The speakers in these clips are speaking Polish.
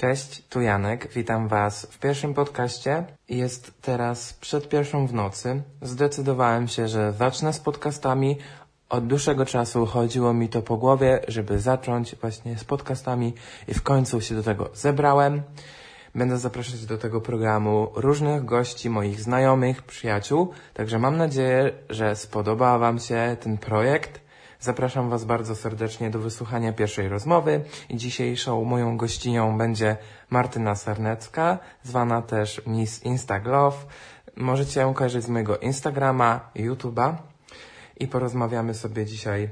Cześć, tu Janek, witam Was w pierwszym podcaście. Jest teraz przed pierwszą w nocy. Zdecydowałem się, że zacznę z podcastami. Od dłuższego czasu chodziło mi to po głowie, żeby zacząć właśnie z podcastami i w końcu się do tego zebrałem. Będę zapraszać do tego programu różnych gości, moich znajomych, przyjaciół, także mam nadzieję, że spodoba Wam się ten projekt. Zapraszam Was bardzo serdecznie do wysłuchania pierwszej rozmowy dzisiejszą moją gościnią będzie Martyna Sernecka, zwana też Miss Instaglove. Możecie ją kojarzyć z mojego Instagrama, YouTube'a i porozmawiamy sobie dzisiaj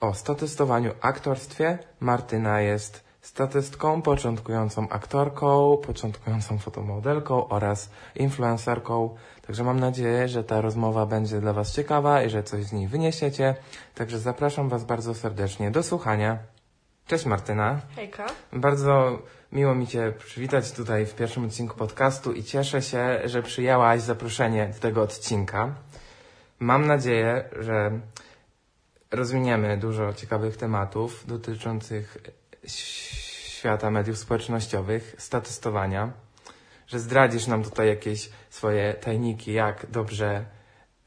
o statystowaniu aktorstwie. Martyna jest statystką, początkującą aktorką, początkującą fotomodelką oraz influencerką. Także mam nadzieję, że ta rozmowa będzie dla Was ciekawa i że coś z niej wyniesiecie. Także zapraszam Was bardzo serdecznie do słuchania. Cześć Martyna. Hejka. Bardzo miło mi Cię przywitać tutaj w pierwszym odcinku podcastu i cieszę się, że przyjęłaś zaproszenie do tego odcinka. Mam nadzieję, że rozwiniemy dużo ciekawych tematów dotyczących świata mediów społecznościowych, statystowania, że zdradzisz nam tutaj jakieś swoje tajniki, jak dobrze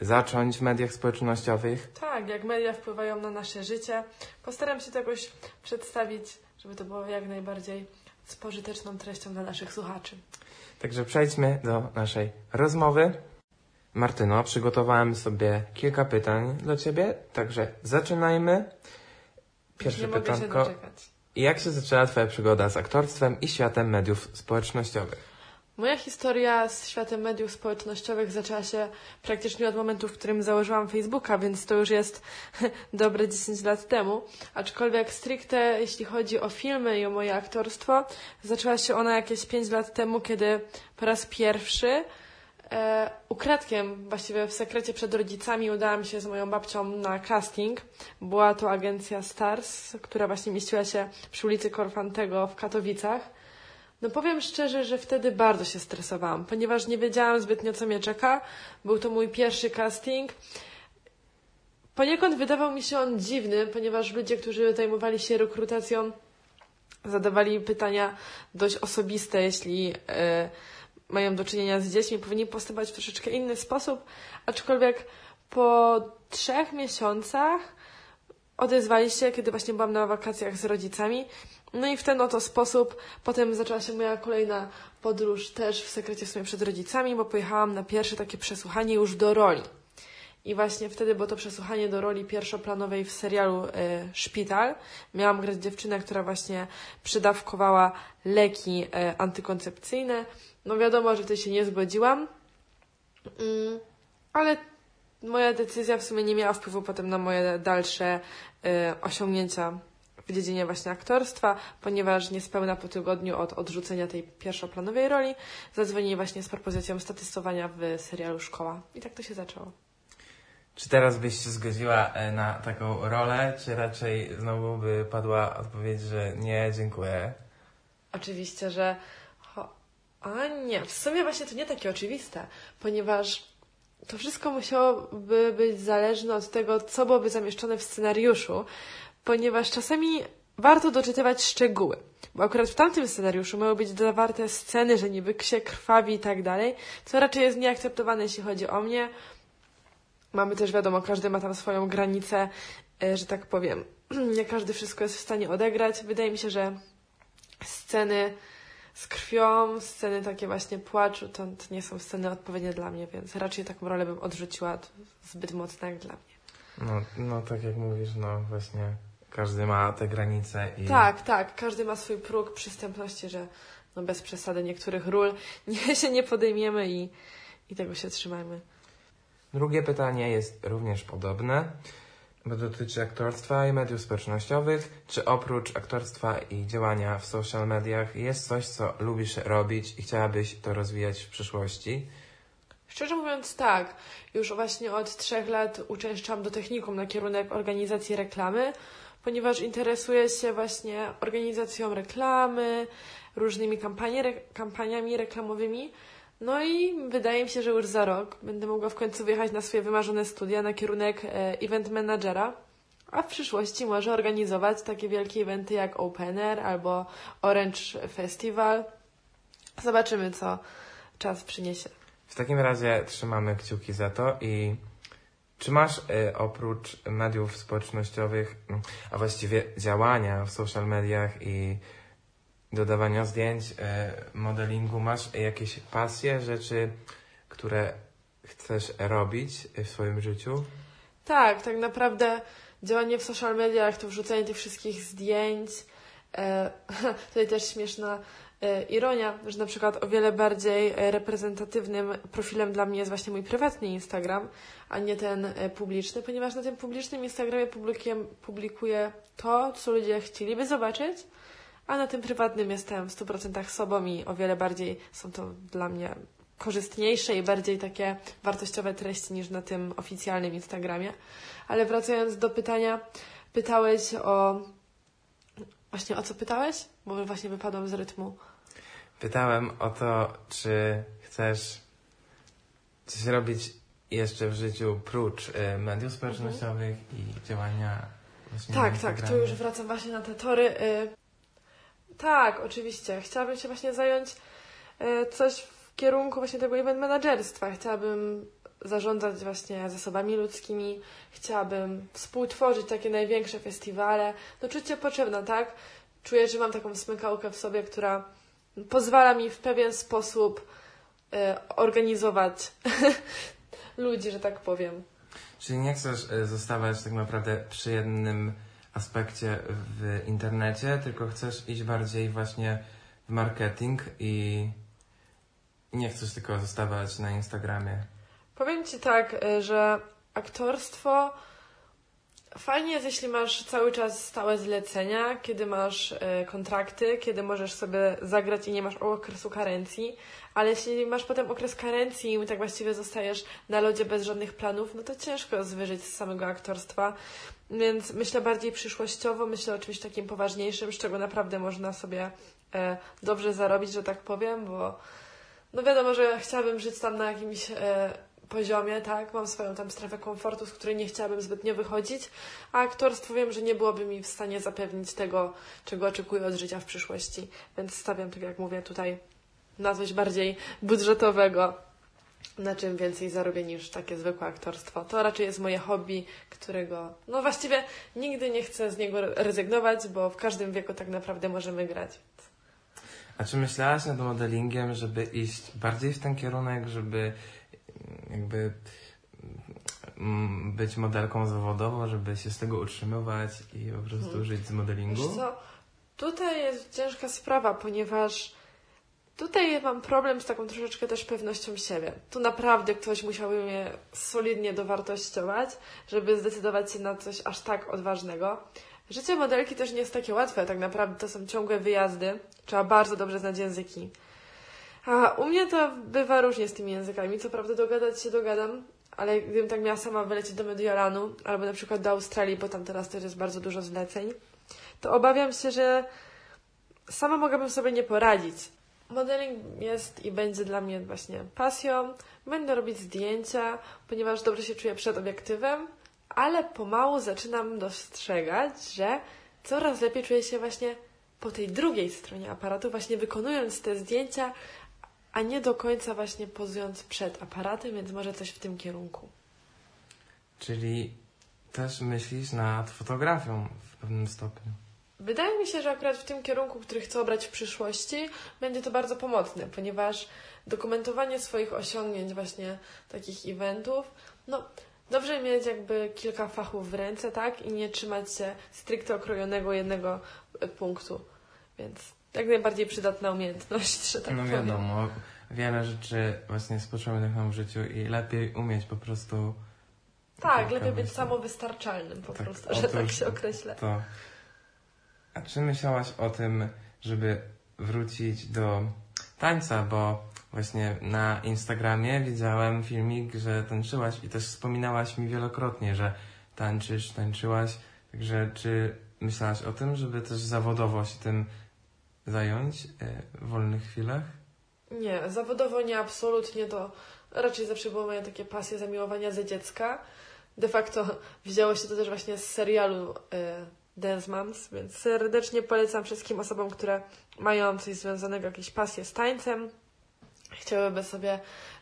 zacząć w mediach społecznościowych. Tak, jak media wpływają na nasze życie. Postaram się to jakoś przedstawić, żeby to było jak najbardziej z pożyteczną treścią dla naszych słuchaczy. Także przejdźmy do naszej rozmowy. Martyno, przygotowałem sobie kilka pytań dla Ciebie, także zaczynajmy. Pierwsze Nie mogę się pytanko. doczekać. Jak się zaczęła Twoja przygoda z aktorstwem i światem mediów społecznościowych? Moja historia z światem mediów społecznościowych zaczęła się praktycznie od momentu, w którym założyłam Facebooka, więc to już jest dobre 10 lat temu. Aczkolwiek stricte, jeśli chodzi o filmy i o moje aktorstwo, zaczęła się ona jakieś 5 lat temu, kiedy po raz pierwszy e, ukradkiem, właściwie w sekrecie przed rodzicami, udałam się z moją babcią na casting. Była to agencja Stars, która właśnie mieściła się przy ulicy Korfantego w Katowicach. No powiem szczerze, że wtedy bardzo się stresowałam, ponieważ nie wiedziałam zbytnio, co mnie czeka. Był to mój pierwszy casting. Poniekąd wydawał mi się on dziwny, ponieważ ludzie, którzy zajmowali się rekrutacją, zadawali pytania dość osobiste, jeśli e, mają do czynienia z dziećmi, powinni postępować w troszeczkę inny sposób, aczkolwiek po trzech miesiącach odezwali się, kiedy właśnie byłam na wakacjach z rodzicami. No i w ten oto sposób potem zaczęła się moja kolejna podróż też w sekrecie w sumie przed rodzicami, bo pojechałam na pierwsze takie przesłuchanie już do roli. I właśnie wtedy było to przesłuchanie do roli pierwszoplanowej w serialu y, Szpital. Miałam grać dziewczynę, która właśnie przydawkowała leki y, antykoncepcyjne. No wiadomo, że wtedy się nie zgodziłam, mm, ale moja decyzja w sumie nie miała wpływu potem na moje dalsze y, osiągnięcia w dziedzinie właśnie aktorstwa, ponieważ niespełna po tygodniu od odrzucenia tej pierwszoplanowej roli zadzwonili właśnie z propozycją statystowania w serialu Szkoła. I tak to się zaczęło. Czy teraz byś się zgodziła e, na taką rolę, czy raczej znowu by padła odpowiedź, że nie, dziękuję? Oczywiście, że. A nie, w sumie właśnie to nie takie oczywiste, ponieważ to wszystko musiałoby być zależne od tego, co byłoby zamieszczone w scenariuszu, ponieważ czasami warto doczytywać szczegóły. Bo akurat w tamtym scenariuszu miały być zawarte sceny, że niby się krwawi i tak dalej, co raczej jest nieakceptowane, jeśli chodzi o mnie. Mamy też, wiadomo, każdy ma tam swoją granicę, e, że tak powiem. Nie każdy wszystko jest w stanie odegrać. Wydaje mi się, że sceny z krwią, sceny takie właśnie płaczu, to nie są sceny odpowiednie dla mnie, więc raczej taką rolę bym odrzuciła zbyt mocno jak dla mnie. No, no tak jak mówisz, no właśnie każdy ma te granice i... Tak, tak. Każdy ma swój próg przystępności, że no bez przesady niektórych ról nie, się nie podejmiemy i, i tego się trzymajmy. Drugie pytanie jest również podobne, bo dotyczy aktorstwa i mediów społecznościowych. Czy oprócz aktorstwa i działania w social mediach jest coś, co lubisz robić i chciałabyś to rozwijać w przyszłości? Szczerze mówiąc, tak. Już właśnie od trzech lat uczęszczam do technikum na kierunek organizacji reklamy, ponieważ interesuję się właśnie organizacją reklamy, różnymi kampanie, kampaniami reklamowymi. No i wydaje mi się, że już za rok będę mogła w końcu wyjechać na swoje wymarzone studia na kierunek e, event managera. a w przyszłości może organizować takie wielkie eventy jak Open Air albo Orange Festival. Zobaczymy, co czas przyniesie. W takim razie trzymamy kciuki za to i czy masz y, oprócz mediów społecznościowych, mm, a właściwie działania w social mediach i dodawania zdjęć, y, modelingu, masz jakieś pasje, rzeczy, które chcesz robić w swoim życiu? Tak, tak naprawdę działanie w social mediach to wrzucanie tych wszystkich zdjęć. E, tutaj też śmieszna ironia, że na przykład o wiele bardziej e, reprezentatywnym profilem dla mnie jest właśnie mój prywatny Instagram, a nie ten e, publiczny, ponieważ na tym publicznym Instagramie publikuję to, co ludzie chcieliby zobaczyć, a na tym prywatnym jestem w 100% sobą i o wiele bardziej są to dla mnie korzystniejsze i bardziej takie wartościowe treści niż na tym oficjalnym Instagramie. Ale wracając do pytania, pytałeś o. Właśnie o co pytałeś? Bo właśnie wypadłam z rytmu. Pytałem o to, czy chcesz coś robić jeszcze w życiu prócz y, mediów społecznościowych i działania właśnie Tak, tak, tu już wracam właśnie na te tory. Y, tak, oczywiście. Chciałabym się właśnie zająć y, coś w kierunku właśnie tego event managerstwa. Chciałabym zarządzać właśnie zasobami ludzkimi, chciałabym współtworzyć takie największe festiwale. No czucie potrzebne, tak? Czuję, że mam taką smykałkę w sobie, która pozwala mi w pewien sposób y, organizować ludzi, że tak powiem. Czyli nie chcesz y, zostawać tak naprawdę przy jednym aspekcie w internecie, tylko chcesz iść bardziej właśnie w marketing i nie chcesz tylko zostawać na Instagramie. Powiem Ci tak, y, że aktorstwo fajnie jest, jeśli masz cały czas stałe zlecenia, kiedy masz y, kontrakty, kiedy możesz sobie zagrać i nie masz okresu karencji, ale jeśli masz potem okres karencji i tak właściwie zostajesz na lodzie bez żadnych planów, no to ciężko zwyżyć z samego aktorstwa. Więc myślę bardziej przyszłościowo, myślę o czymś takim poważniejszym, z czego naprawdę można sobie e, dobrze zarobić, że tak powiem, bo no wiadomo, że chciałabym żyć tam na jakimś e, poziomie, tak? Mam swoją tam strefę komfortu, z której nie chciałabym zbytnio wychodzić, a aktorstwo wiem, że nie byłoby mi w stanie zapewnić tego, czego oczekuję od życia w przyszłości. Więc stawiam, tak jak mówię, tutaj na coś bardziej budżetowego, na czym więcej zarobię niż takie zwykłe aktorstwo. To raczej jest moje hobby, którego, no właściwie nigdy nie chcę z niego rezygnować, bo w każdym wieku tak naprawdę możemy grać. A czy myślałaś nad modelingiem, żeby iść bardziej w ten kierunek, żeby jakby mm, być modelką zawodową, żeby się z tego utrzymywać i po prostu Mhm. żyć z modelingu? Wiesz co, tutaj jest ciężka sprawa, ponieważ tutaj mam problem z taką troszeczkę też pewnością siebie. Tu naprawdę ktoś musiałby mnie solidnie dowartościować, żeby zdecydować się na coś aż tak odważnego. Życie modelki też nie jest takie łatwe, tak naprawdę to są ciągłe wyjazdy, trzeba bardzo dobrze znać języki. A u mnie to bywa różnie z tymi językami, co prawda dogadać się dogadam, ale gdybym tak miała sama wylecieć do Mediolanu albo na przykład do Australii, bo tam teraz też jest bardzo dużo zleceń, to obawiam się, że sama mogłabym sobie nie poradzić. Modeling jest i będzie dla mnie właśnie pasją. Będę robić zdjęcia, ponieważ dobrze się czuję przed obiektywem, ale pomału zaczynam dostrzegać, że coraz lepiej czuję się właśnie po tej drugiej stronie aparatu, właśnie wykonując te zdjęcia, a nie do końca właśnie pozując przed aparatem, więc może coś w tym kierunku. Czyli też myślisz nad fotografią w pewnym stopniu. Wydaje mi się, że akurat w tym kierunku, który chcę obrać w przyszłości, będzie to bardzo pomocne, ponieważ dokumentowanie swoich osiągnięć, właśnie takich eventów, no dobrze mieć jakby kilka fachów w ręce, tak? I nie trzymać się stricte okrojonego jednego e, punktu. Więc jak najbardziej przydatna umiejętność, że tak no powiem. wiadomo, wiele rzeczy właśnie spoczywa nam w życiu i lepiej umieć po prostu Tak, lepiej być samowystarczalnym po Tak, prostu, że tak się określę. To. A czy myślałaś o tym, żeby wrócić do tańca, bo właśnie na Instagramie widziałem filmik, że tańczyłaś i też wspominałaś mi wielokrotnie, że tańczysz, tańczyłaś. Także czy myślałaś o tym, żeby też zawodowo się tym zająć e, w wolnych chwilach? Nie, zawodowo nie, absolutnie to raczej zawsze było moje takie pasje zamiłowania ze dziecka. de facto wzięło się to też właśnie z serialu y, Dance Moms, więc serdecznie polecam wszystkim osobom, które mają coś związanego, jakieś pasje z tańcem, chciałyby sobie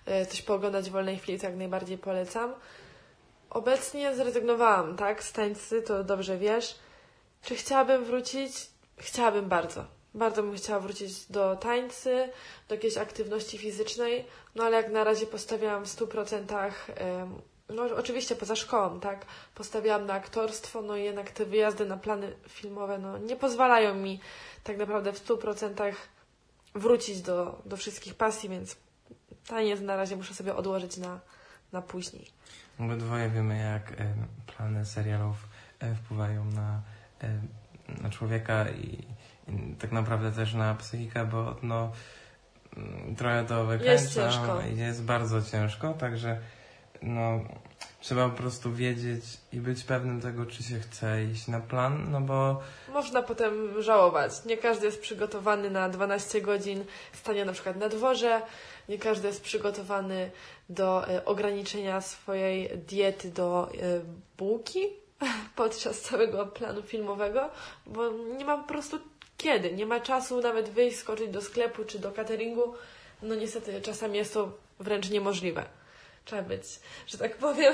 y, coś pooglądać w wolnej chwili, to jak najbardziej polecam. Obecnie zrezygnowałam, tak, z tańcy, to dobrze wiesz. Czy chciałabym wrócić? Chciałabym bardzo. Bardzo bym chciała wrócić do tańcy, do jakiejś aktywności fizycznej, no ale jak na razie postawiałam w 100%, no oczywiście poza szkołą, tak, postawiałam na aktorstwo, no i jednak te wyjazdy na plany filmowe, no nie pozwalają mi tak naprawdę w 100% wrócić do, do wszystkich pasji, więc taniec na razie muszę sobie odłożyć na, na później. Obydwoje wiemy, jak plany serialów wpływają na, na człowieka i tak naprawdę też na psychikę, bo no, mm, trochę to wykręca jest jest bardzo ciężko, także no, trzeba po prostu wiedzieć i być pewnym tego, czy się chce iść na plan, no bo... Można potem żałować. Nie każdy jest przygotowany na 12 godzin stania na przykład na dworze, nie każdy jest przygotowany do e, ograniczenia swojej diety do e, bułki podczas całego planu filmowego, bo nie ma po prostu kiedy. Nie ma czasu nawet wyjść, skoczyć do sklepu czy do cateringu. No niestety czasami jest to wręcz niemożliwe. Trzeba być, że tak powiem,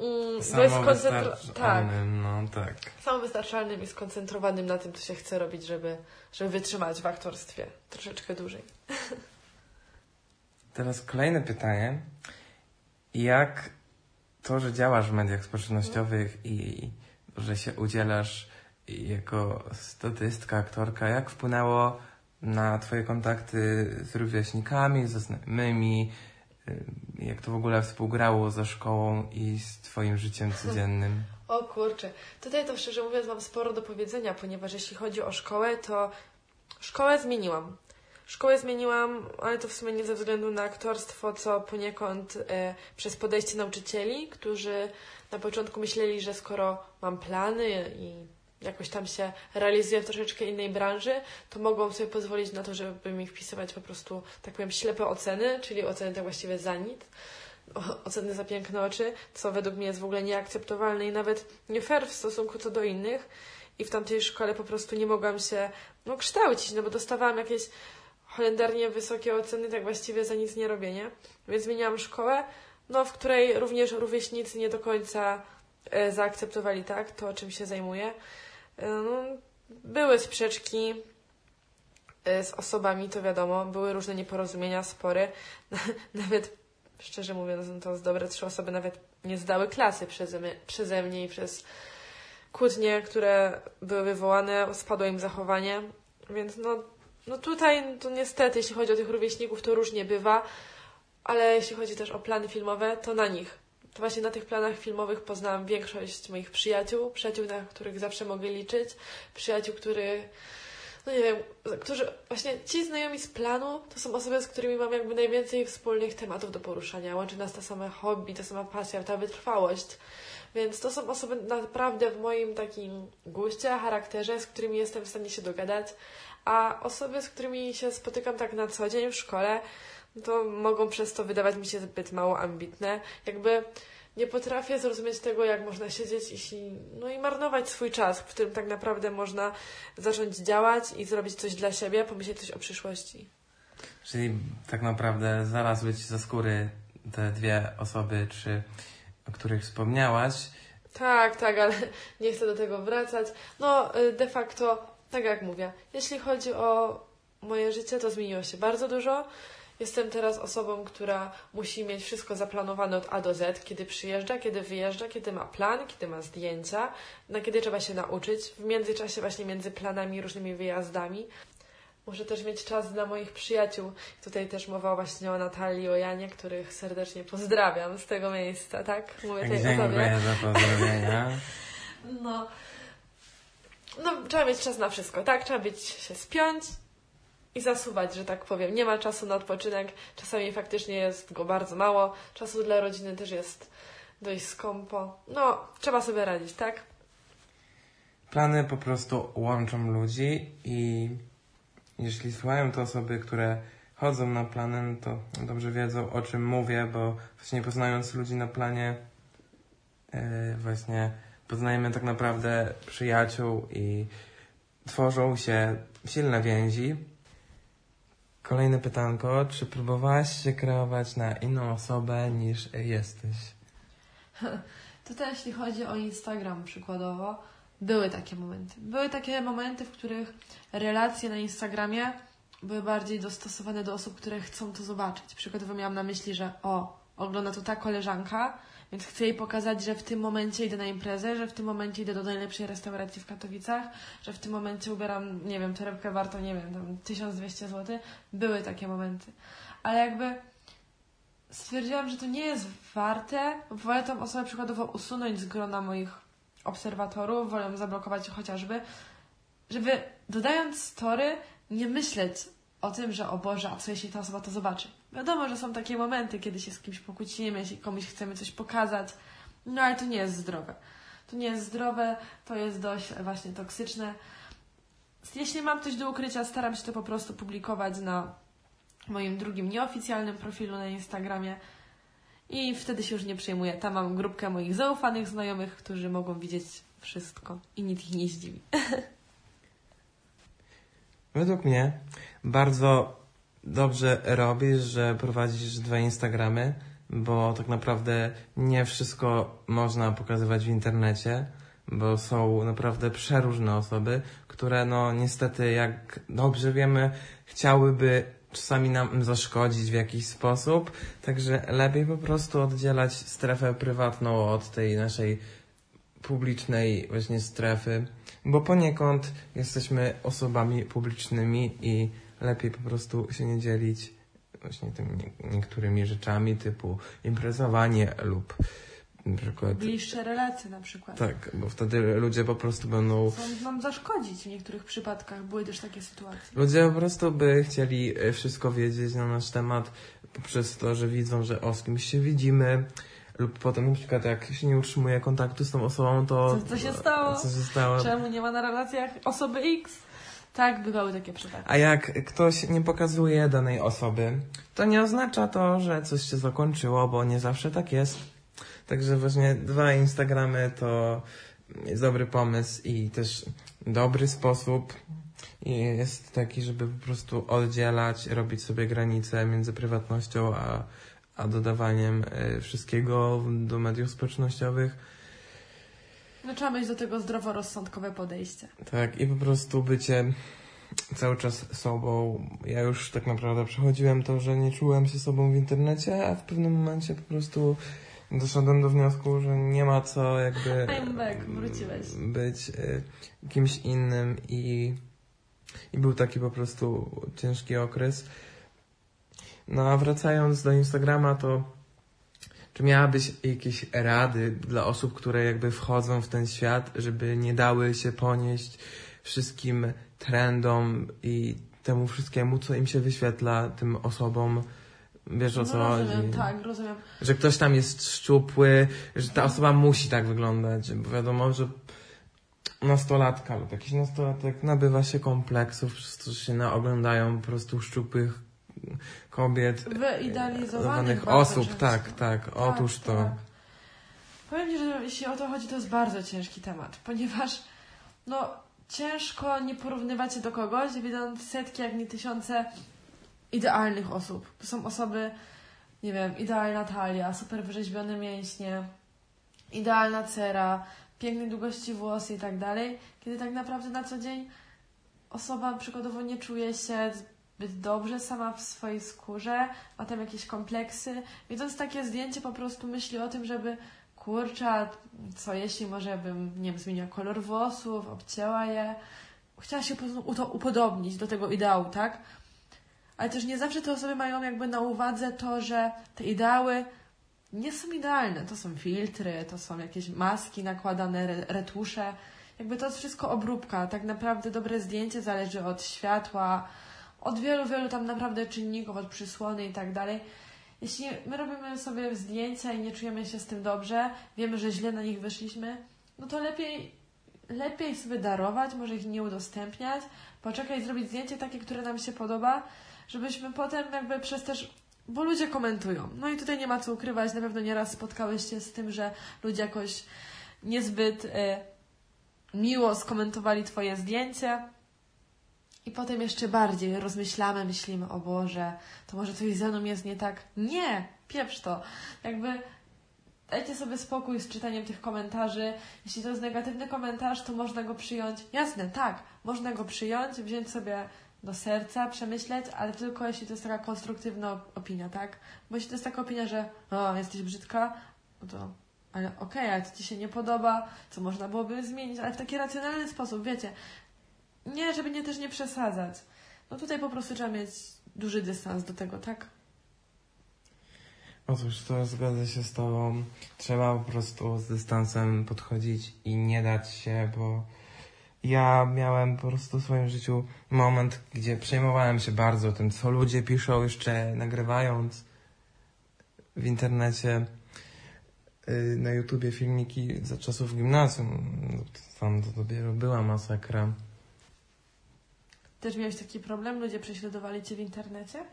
mm, samowystarczalnym, tak. no tak. Samowystarczalnym i skoncentrowanym na tym, co się chce robić, żeby, żeby wytrzymać w aktorstwie troszeczkę dłużej. Teraz kolejne pytanie. Jak to, że działasz w mediach społecznościowych i że się udzielasz jako statystka, aktorka, jak wpłynęło na Twoje kontakty z rówieśnikami, ze znajomymi? Y, jak to w ogóle współgrało ze szkołą i z Twoim życiem codziennym? O kurczę, tutaj to szczerze mówiąc mam sporo do powiedzenia, ponieważ jeśli chodzi o szkołę, to szkołę zmieniłam. Szkołę zmieniłam, ale to w sumie nie ze względu na aktorstwo, co poniekąd e, przez podejście nauczycieli, którzy na początku myśleli, że skoro mam plany i jakoś tam się realizuję w troszeczkę innej branży, to mogą sobie pozwolić na to, żeby mi wpisywać po prostu, tak powiem, ślepe oceny, czyli oceny tak właściwie za nic, oceny za piękne oczy, co według mnie jest w ogóle nieakceptowalne i nawet nie fair w stosunku co do innych. I w tamtej szkole po prostu nie mogłam się no, kształcić, no bo dostawałam jakieś holendarnie wysokie oceny, tak właściwie za nic nie robienie. Więc zmieniłam szkołę, no, w której również rówieśnicy nie do końca e, zaakceptowali tak, to czym się zajmuję. No, były sprzeczki e, z osobami, to wiadomo, były różne nieporozumienia, spory. Nawet, szczerze mówiąc, no to z dobre trzy osoby nawet nie zdały klasy przeze mnie, przeze mnie i przez kłótnie, które były wywołane, spadło im zachowanie. Więc no, no tutaj, to niestety, jeśli chodzi o tych rówieśników, to różnie bywa, ale jeśli chodzi też o plany filmowe, to na nich to właśnie na tych planach filmowych poznałam większość moich przyjaciół, przyjaciół, na których zawsze mogę liczyć, przyjaciół, których, no nie wiem, którzy, właśnie ci znajomi z planu, to są osoby, z którymi mam jakby najwięcej wspólnych tematów do poruszania. Łączy nas ta sama hobby, ta sama pasja, ta wytrwałość. Więc to są osoby naprawdę w moim takim guście, charakterze, z którymi jestem w stanie się dogadać, a osoby, z którymi się spotykam tak na co dzień w szkole, to mogą przez to wydawać mi się zbyt mało ambitne. Jakby nie potrafię zrozumieć tego, jak można siedzieć i, no i marnować swój czas, w którym tak naprawdę można zacząć działać i zrobić coś dla siebie, pomyśleć coś o przyszłości. Czyli tak naprawdę znalazły Ci za skóry te dwie osoby, czy, o których wspomniałaś. Tak, tak, ale nie chcę do tego wracać. No, y, de facto, tak jak mówię, jeśli chodzi o moje życie, to zmieniło się bardzo dużo. Jestem teraz osobą, która musi mieć wszystko zaplanowane od A do Z, kiedy przyjeżdża, kiedy wyjeżdża, kiedy ma plan, kiedy ma zdjęcia, na kiedy trzeba się nauczyć. W międzyczasie właśnie między planami, różnymi wyjazdami. Muszę też mieć czas dla moich przyjaciół. Tutaj też mowa właśnie o Natalii, o Janie, których serdecznie pozdrawiam z tego miejsca, tak? Mówię tutaj Dziękuję za pozdrowienia. No. No, trzeba mieć czas na wszystko, tak? Trzeba być się spiąć, i zasuwać, że tak powiem. Nie ma czasu na odpoczynek, czasami faktycznie jest go bardzo mało, czasu dla rodziny też jest dość skąpo. No, trzeba sobie radzić, tak? Plany po prostu łączą ludzi i jeśli słuchają to osoby, które chodzą na plany, to dobrze wiedzą o czym mówię, bo właśnie poznając ludzi na planie e, właśnie poznajemy tak naprawdę przyjaciół i tworzą się silne więzi. Kolejne pytanko. Czy próbowałaś się kreować na inną osobę niż jesteś? Też jeśli chodzi o Instagram przykładowo, były takie momenty. Były takie momenty, w których relacje na Instagramie były bardziej dostosowane do osób, które chcą to zobaczyć. Przykładowo miałam na myśli, że o, ogląda to ta koleżanka, więc chcę jej pokazać, że w tym momencie idę na imprezę, że w tym momencie idę do najlepszej restauracji w Katowicach, że w tym momencie ubieram, nie wiem, torebkę wartą, nie wiem, tam 1200 zł. Były takie momenty. Ale jakby stwierdziłam, że to nie jest warte. Wolę tą osobę przykładowo usunąć z grona moich obserwatorów, wolę zablokować chociażby, żeby dodając story, nie myśleć o tym, że o Boże, a co jeśli ta osoba to zobaczy. Wiadomo, że są takie momenty, kiedy się z kimś pokłócimy, jeśli komuś chcemy coś pokazać, no ale to nie jest zdrowe. To nie jest zdrowe, to jest dość właśnie toksyczne. Jeśli mam coś do ukrycia, staram się to po prostu publikować na moim drugim nieoficjalnym profilu na Instagramie i wtedy się już nie przejmuję. Tam mam grupkę moich zaufanych znajomych, którzy mogą widzieć wszystko i nic ich nie zdziwi. Według mnie bardzo dobrze robisz, że prowadzisz dwa Instagramy, bo tak naprawdę nie wszystko można pokazywać w internecie, bo są naprawdę przeróżne osoby, które no niestety, jak dobrze wiemy, chciałyby czasami nam zaszkodzić w jakiś sposób, także lepiej po prostu oddzielać strefę prywatną od tej naszej publicznej właśnie strefy, bo poniekąd jesteśmy osobami publicznymi i lepiej po prostu się nie dzielić właśnie tymi niektórymi rzeczami typu imprezowanie lub na przykład... Bliższe relacje na przykład. Tak, bo wtedy ludzie po prostu będą... Chcą nam zaszkodzić w niektórych przypadkach. Były też takie sytuacje. Ludzie po prostu by chcieli e, wszystko wiedzieć na nasz temat poprzez to, że widzą, że o z kimś się widzimy lub potem na przykład jak się nie utrzymuje kontaktu z tą osobą, to... Co, co się stało? Co się stało? Czemu nie ma na relacjach osoby X? Tak, bywały takie przypadki. A jak ktoś nie pokazuje danej osoby, to nie oznacza to, że coś się zakończyło, bo nie zawsze tak jest. Także właśnie dwa Instagramy to jest dobry pomysł i też dobry sposób jest taki, żeby po prostu oddzielać, robić sobie granice między prywatnością a, a dodawaniem e, wszystkiego do mediów społecznościowych no trzeba mieć do tego zdroworozsądkowe podejście. Tak, i po prostu bycie cały czas sobą. Ja już tak naprawdę przechodziłem to, że nie czułem się sobą w internecie, a w pewnym momencie po prostu doszedłem do wniosku, że nie ma co jakby I'm back, wróciłeś. być y, kimś innym i, i był taki po prostu ciężki okres. No a wracając do Instagrama, to czy miałabyś jakieś rady dla osób, które jakby wchodzą w ten świat, żeby nie dały się ponieść wszystkim trendom i temu wszystkiemu, co im się wyświetla, tym osobom? Wiesz o no, co rozumiem, chodzi? Tak, rozumiem. Że ktoś tam jest szczupły, że ta osoba musi tak wyglądać, bo wiadomo, że nastolatka lub jakiś nastolatek nabywa się kompleksów, przez to, że się naoglądają po prostu szczupłych kobiet, wyidealizowanych osób, tak, tak, tak, otóż to. Tak. Powiem Ci, że jeśli o to chodzi, to jest bardzo ciężki temat, ponieważ no ciężko nie porównywać się do kogoś, widząc setki, jak nie tysiące idealnych osób. To są osoby, nie wiem, idealna talia, super wyrzeźbione mięśnie, idealna cera, pięknej długości włosy i tak dalej, kiedy tak naprawdę na co dzień osoba przykładowo nie czuje się zbyt dobrze sama w swojej skórze, ma tam jakieś kompleksy. Widząc takie zdjęcie, po prostu myśli o tym, żeby kurczę, co jeśli może bym, nie wiem, zmieniła kolor włosów, obcięła je. Chciała się to upodobnić do tego ideału, tak? Ale też nie zawsze te osoby mają jakby na uwadze to, że te ideały nie są idealne. To są filtry, to są jakieś maski nakładane, retusze. Jakby to jest wszystko obróbka. Tak naprawdę dobre zdjęcie zależy od światła, od wielu, wielu tam naprawdę czynników, od przysłony i tak dalej. Jeśli my robimy sobie zdjęcia i nie czujemy się z tym dobrze, wiemy, że źle na nich wyszliśmy, no to lepiej, lepiej sobie darować, może ich nie udostępniać, poczekać, zrobić zdjęcie takie, które nam się podoba, żebyśmy potem jakby przez też bo ludzie komentują. No i tutaj nie ma co ukrywać, na pewno nieraz spotkałeś się z tym, że ludzie jakoś niezbyt y, miło skomentowali Twoje zdjęcie. I potem jeszcze bardziej rozmyślamy, myślimy, o Boże, to może coś ze mną jest nie tak. Nie, pieprz to. Jakby dajcie sobie spokój z czytaniem tych komentarzy. Jeśli to jest negatywny komentarz, to można go przyjąć. Jasne, tak, można go przyjąć, wziąć sobie do serca, przemyśleć, ale tylko jeśli to jest taka konstruktywna opinia, tak? Bo jeśli to jest taka opinia, że o, jesteś brzydka, no to ale okej, okay, ale to Ci się nie podoba, co można byłoby zmienić, ale w taki racjonalny sposób, wiecie. Nie, żeby nie też nie przesadzać. No tutaj po prostu trzeba mieć duży dystans do tego, tak? Otóż to zgodzę się z Tobą. Trzeba po prostu z dystansem podchodzić i nie dać się, bo ja miałem po prostu w swoim życiu moment, gdzie przejmowałem się bardzo tym, co ludzie piszą, jeszcze nagrywając w internecie, y, na YouTubie filmiki za czasów gimnazjum. Tam to dopiero była masakra. Też miałeś taki problem? Ludzie prześladowali cię w internecie?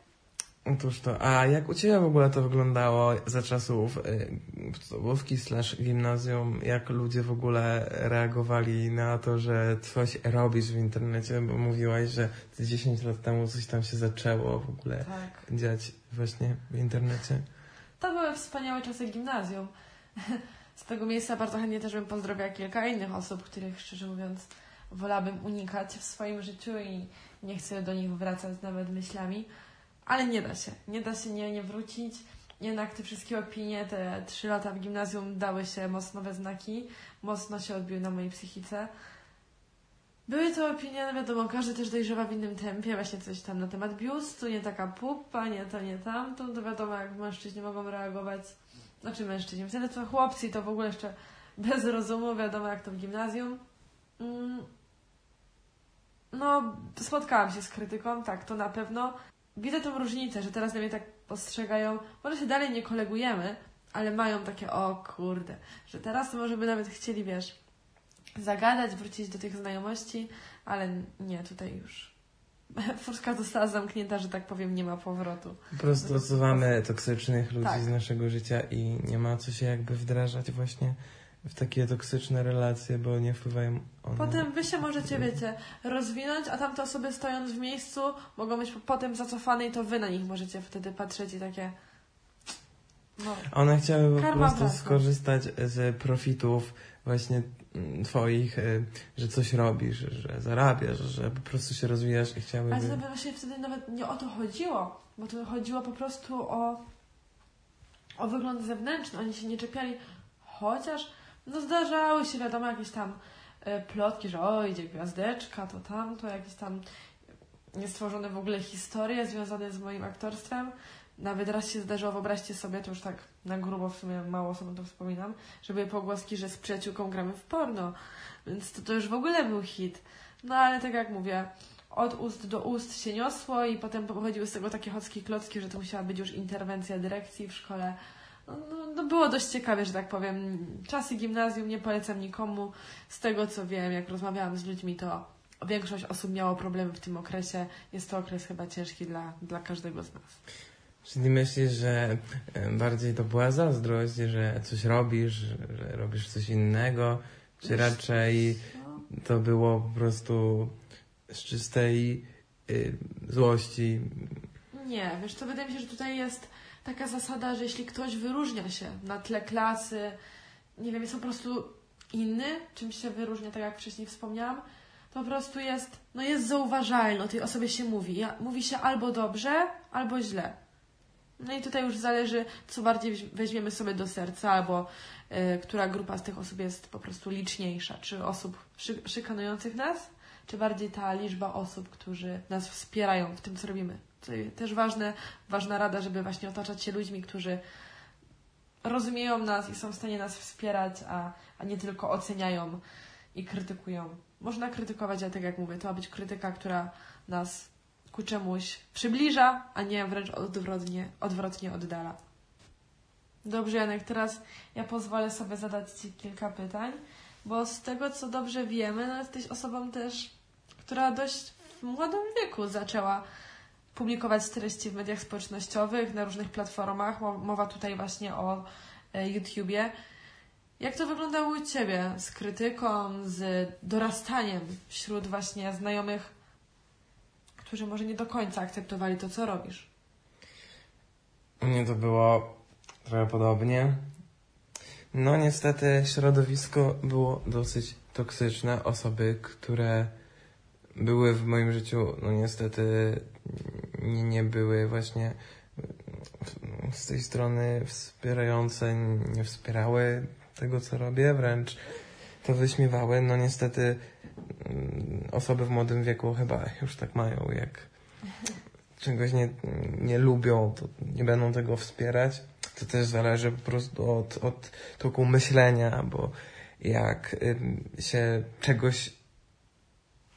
Otóż to. A jak u Ciebie w ogóle to wyglądało za czasów y, podstawówki slash gimnazjum? Jak ludzie w ogóle reagowali na to, że coś robisz w internecie? Bo mówiłaś, że 10 lat temu coś tam się zaczęło w ogóle tak. dziać właśnie w internecie. To były wspaniałe czasy gimnazjum. Z tego miejsca bardzo chętnie też bym pozdrowiła kilka innych osób, których szczerze mówiąc wolałabym unikać w swoim życiu i nie chcę do nich wracać nawet myślami. Ale nie da się. Nie da się nie, nie wrócić. Jednak te wszystkie opinie, te trzy lata w gimnazjum dały się mocno we znaki. Mocno się odbiły na mojej psychice. Były to opinie, no wiadomo, każdy też dojrzewa w innym tempie, właśnie coś tam na temat biustu, nie taka pupa, nie to, nie tamto, to wiadomo, jak mężczyźni mogą reagować, znaczy mężczyźni, wtedy to chłopcy to w ogóle jeszcze bez rozumu, wiadomo, jak to w gimnazjum. Mm. No, spotkałam się z krytyką, tak, to na pewno, widzę tą różnicę, że teraz na mnie tak postrzegają, może się dalej nie kolegujemy, ale mają takie, o kurde, że teraz to może by nawet chcieli, wiesz, zagadać, wrócić do tych znajomości, ale nie, tutaj już furtka została zamknięta, że tak powiem, nie ma powrotu. Po prostu odsuwamy toksycznych ludzi tak. z naszego życia i nie ma co się jakby wdrażać właśnie w takie toksyczne relacje, bo nie wpływają one. Potem wy się możecie, wiecie, rozwinąć, a tamte osoby stojąc w miejscu mogą być potem zacofane i to wy na nich możecie wtedy patrzeć i takie... No. One chciały po prostu skorzystać z profitów właśnie mm, twoich, y, że coś robisz, że zarabiasz, że po prostu się rozwijasz i chciały... Ale to właśnie wtedy nawet nie o to chodziło, bo to chodziło po prostu o, o wygląd zewnętrzny. Oni się nie czepiali, chociaż no zdarzały się, wiadomo, jakieś tam e, plotki, że o, idzie gwiazdeczka, to tamto, jakieś tam niestworzone w ogóle historie związane z moim aktorstwem. Nawet raz się zdarzyło, wyobraźcie sobie, to już tak na grubo w sumie mało osobom to wspominam, żeby pogłoski, że z przyjaciółką gramy w porno. Więc to, to już w ogóle był hit. No ale tak jak mówię, od ust do ust się niosło i potem pochodziły z tego takie chocki klocki, że to musiała być już interwencja dyrekcji w szkole no, no, było dość ciekawie, że tak powiem. Czasy gimnazjum nie polecam nikomu. Z tego co wiem, jak rozmawiałam z ludźmi, to większość osób miało problemy w tym okresie. Jest to okres chyba ciężki dla, dla każdego z nas. Czyli myślisz, że e, bardziej to była zazdrość, że coś robisz, że robisz coś innego, czy raczej to było po prostu z czystej y, złości? Nie, wiesz, to wydaje mi się, że tutaj jest taka zasada, że jeśli ktoś wyróżnia się na tle klasy, nie wiem, jest po prostu inny, czymś się wyróżnia, tak jak wcześniej wspomniałam, po prostu jest, no jest zauważalny, o tej osobie się mówi. Mówi się albo dobrze, albo źle. No i tutaj już zależy, co bardziej weźmiemy sobie do serca, albo y, która grupa z tych osób jest po prostu liczniejsza. Czy osób szy szykanujących nas, czy bardziej ta liczba osób, którzy nas wspierają w tym, co robimy. Tutaj też ważne, ważna rada, żeby właśnie otaczać się ludźmi, którzy rozumieją nas i są w stanie nas wspierać, a, a nie tylko oceniają i krytykują. Można krytykować, ale tak jak mówię, to ma być krytyka, która nas ku czemuś przybliża, a nie wręcz odwrotnie, odwrotnie oddala. Dobrze, Janek, teraz ja pozwolę sobie zadać Ci kilka pytań, bo z tego, co dobrze wiemy, no jesteś osobą też, która dość w młodym wieku zaczęła publikować treści w mediach społecznościowych, na różnych platformach. Mowa tutaj właśnie o e, YouTubie. Jak to wyglądało u Ciebie z krytyką, z dorastaniem wśród właśnie znajomych, którzy może nie do końca akceptowali to, co robisz? U mnie to było trochę podobnie. No niestety środowisko było dosyć toksyczne. Osoby, które były w moim życiu, no niestety nie, nie były właśnie z tej strony wspierające, nie wspierały tego, co robię, wręcz to wyśmiewały. No niestety mm, osoby w młodym wieku chyba już tak mają, jak czegoś nie, nie lubią, to nie będą tego wspierać. To też zależy po prostu od, od toku myślenia, bo jak się czegoś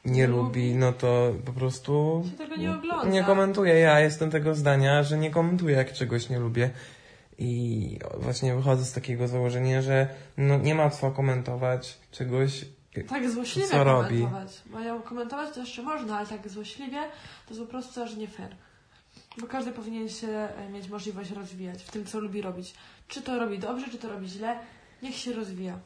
nie lubi, no to po prostu się tego nie ogląda. Nie komentuję. Ja jestem tego zdania, że nie komentuję, jak czegoś nie lubię. I właśnie wychodzę z takiego założenia, że no nie ma co komentować czegoś, tak złośliwie co komentować. Robi. Ja komentować to jeszcze można, ale tak złośliwie to jest po prostu aż nie fair. Bo każdy powinien się e, mieć możliwość rozwijać w tym, co lubi robić. Czy to robi dobrze, czy to robi źle, niech się rozwija.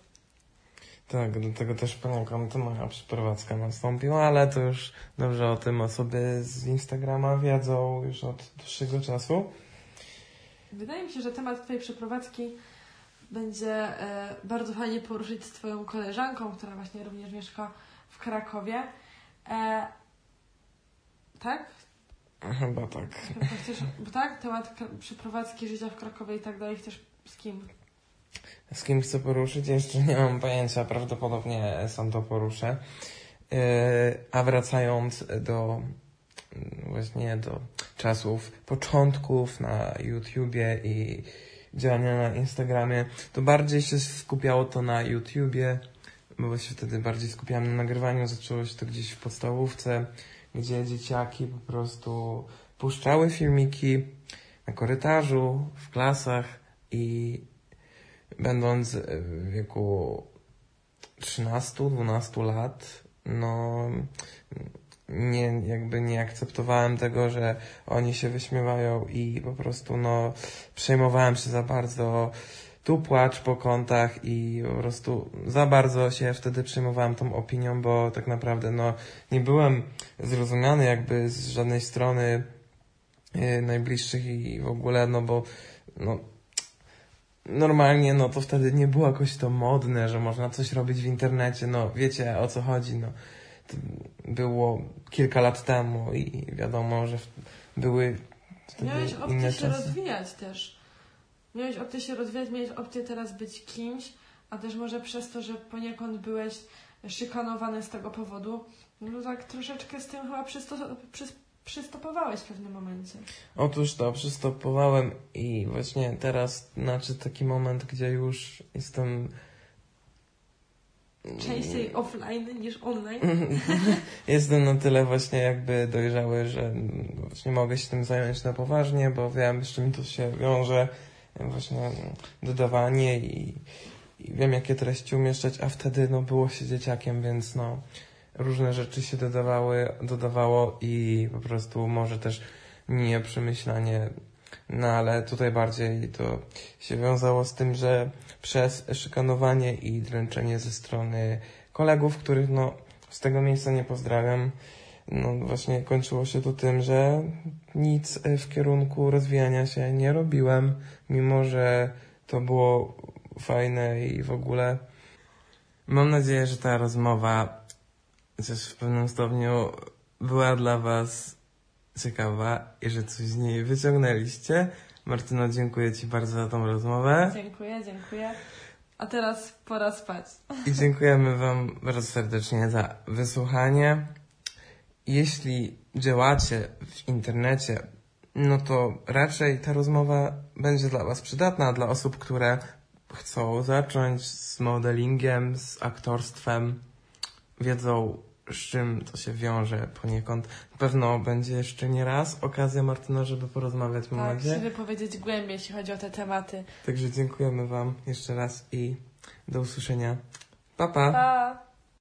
Tak, do tego też poniekąd moja przeprowadzka nastąpiła, ale to już dobrze o tym osoby z Instagrama wiedzą już od dłuższego czasu. Wydaje mi się, że temat Twojej przeprowadzki będzie e, bardzo fajnie poruszyć z Twoją koleżanką, która właśnie również mieszka w Krakowie. E, tak? Chyba tak. Chcesz, bo tak? Temat przeprowadzki życia w Krakowie i tak dalej. Chcesz z kim? Z kim chcę poruszyć? Jeszcze nie mam pojęcia. Prawdopodobnie sam to poruszę. E, a wracając do właśnie do czasów początków na YouTubie i działania na Instagramie, to bardziej się skupiało to na YouTubie, bo się wtedy bardziej skupiałem na nagrywaniu. Zaczęło się to gdzieś w podstawówce, gdzie dzieciaki po prostu puszczały filmiki na korytarzu, w klasach i będąc w wieku 13-12 lat, no nie, jakby nie akceptowałem tego, że oni się wyśmiewają i po prostu no przejmowałem się za bardzo tu płacz po kątach i po prostu za bardzo się wtedy przejmowałem tą opinią, bo tak naprawdę no nie byłem zrozumiany jakby z żadnej strony yy, najbliższych i w ogóle, no bo no normalnie no to wtedy nie było jakoś to modne, że można coś robić w internecie, no wiecie o co chodzi, no było kilka lat temu i wiadomo, że były wtedy Miałeś opcję się czasy. rozwijać też. Miałeś opcję się rozwijać, miałeś opcję teraz być kimś, a też może przez to, że poniekąd byłeś szykanowany z tego powodu, no tak troszeczkę z tym chyba przysto- przy- przystopowałeś w pewnym momencie. Otóż to, przystopowałem i właśnie teraz znaczy taki moment, gdzie już jestem Częściej offline niż online. Jestem na tyle właśnie jakby dojrzały, że właśnie mogę się tym zająć na poważnie, bo wiem, z czym to się wiąże. Właśnie dodawanie i, i wiem, jakie treści umieszczać, a wtedy no, było się dzieciakiem, więc no, różne rzeczy się dodawały, dodawało i po prostu może też nie przemyślanie no ale tutaj bardziej to się wiązało z tym, że przez szykanowanie i dręczenie ze strony kolegów, których no z tego miejsca nie pozdrawiam, no właśnie kończyło się to tym, że nic w kierunku rozwijania się nie robiłem, mimo że to było fajne i w ogóle. Mam nadzieję, że ta rozmowa też w pewnym stopniu była dla Was ciekawa i że coś z niej wyciągnęliście. Martyno, dziękuję Ci bardzo za tą rozmowę. Dziękuję, dziękuję. A teraz pora spać. I dziękujemy Wam bardzo serdecznie za wysłuchanie. Jeśli działacie w internecie, no to raczej ta rozmowa będzie dla Was przydatna, dla osób, które chcą zacząć z modelingiem, z aktorstwem, wiedzą z czym to się wiąże poniekąd. Na pewno będzie jeszcze nie raz okazja, Martyna, żeby porozmawiać, mam tak, nadzieję. Się wypowiedzieć głębiej, jeśli chodzi o te tematy. Także dziękujemy Wam jeszcze raz i do usłyszenia. Pa, pa! pa.